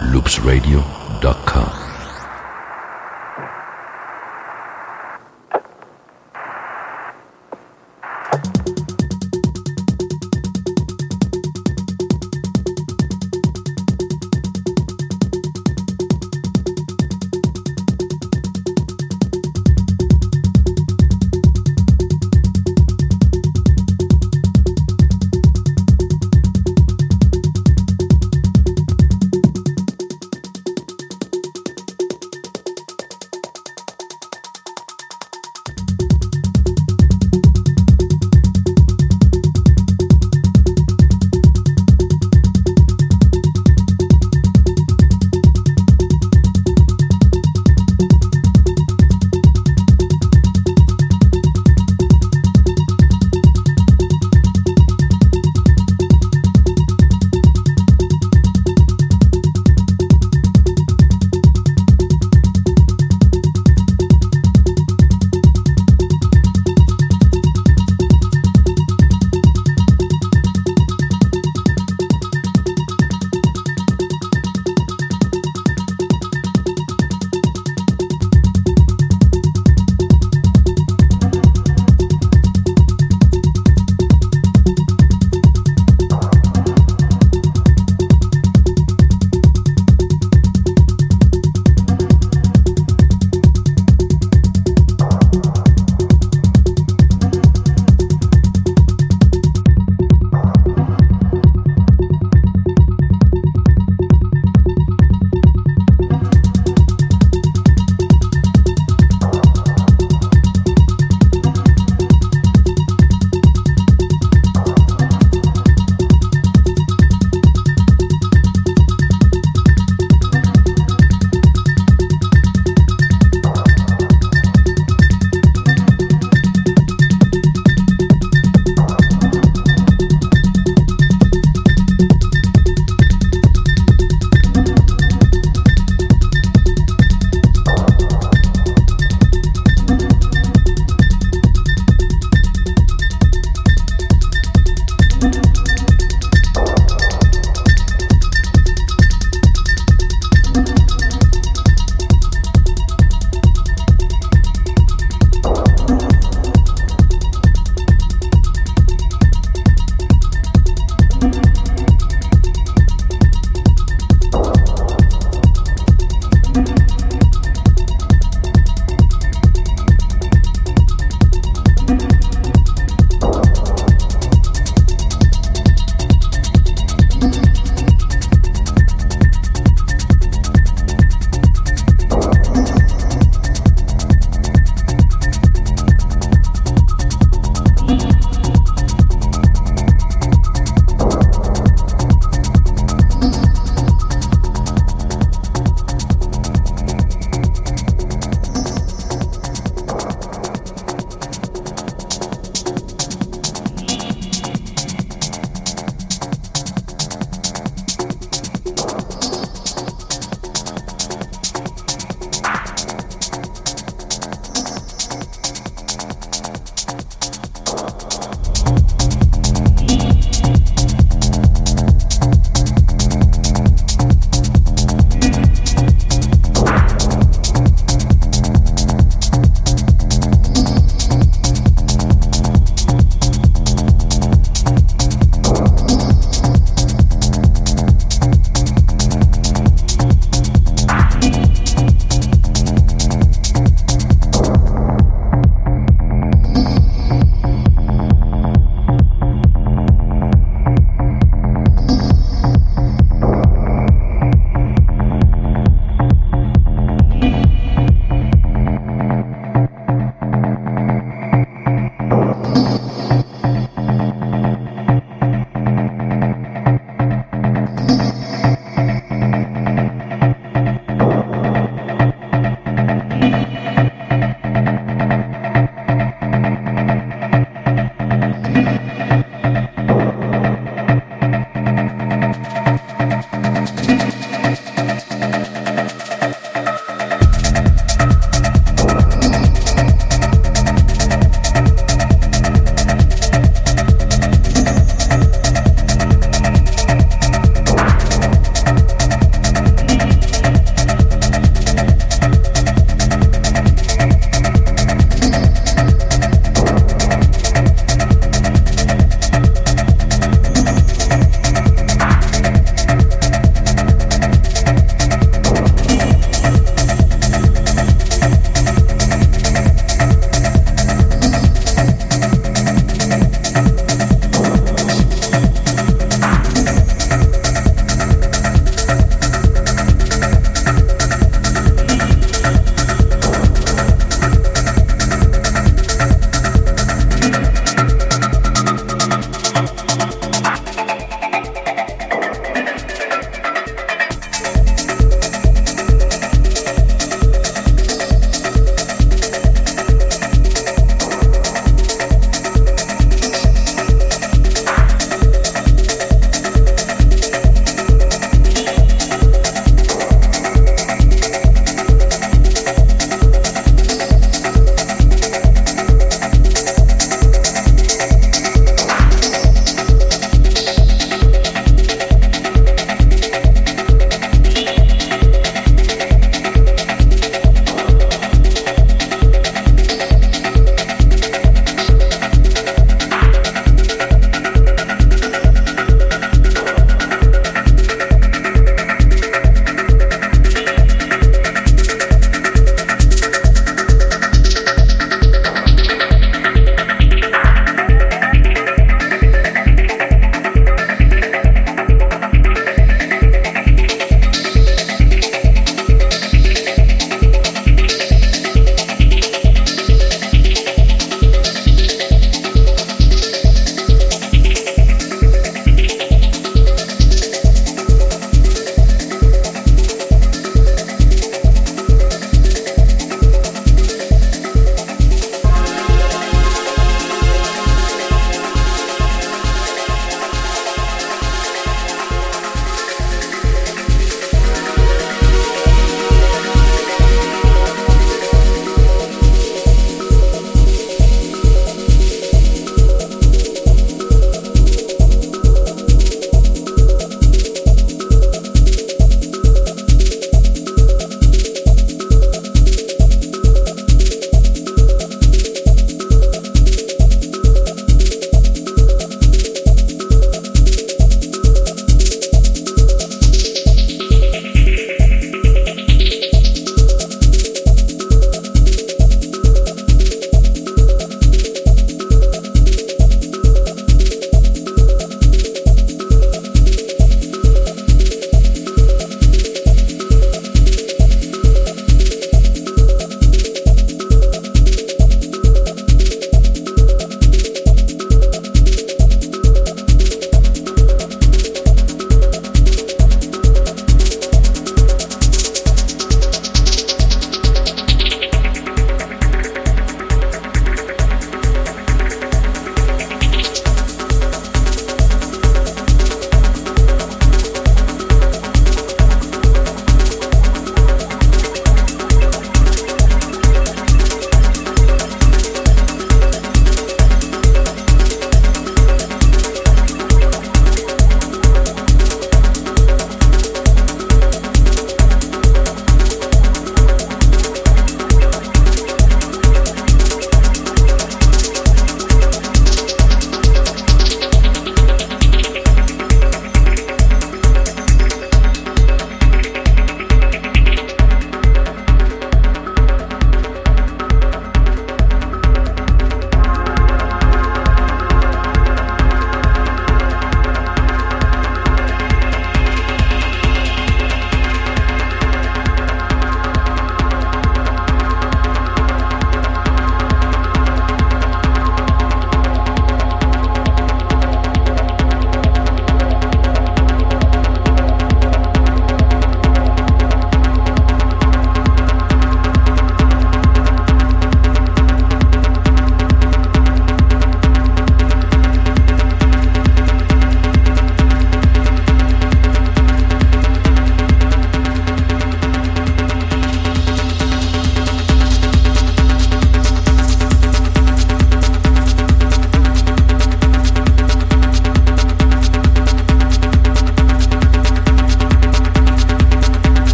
loopsradio.com.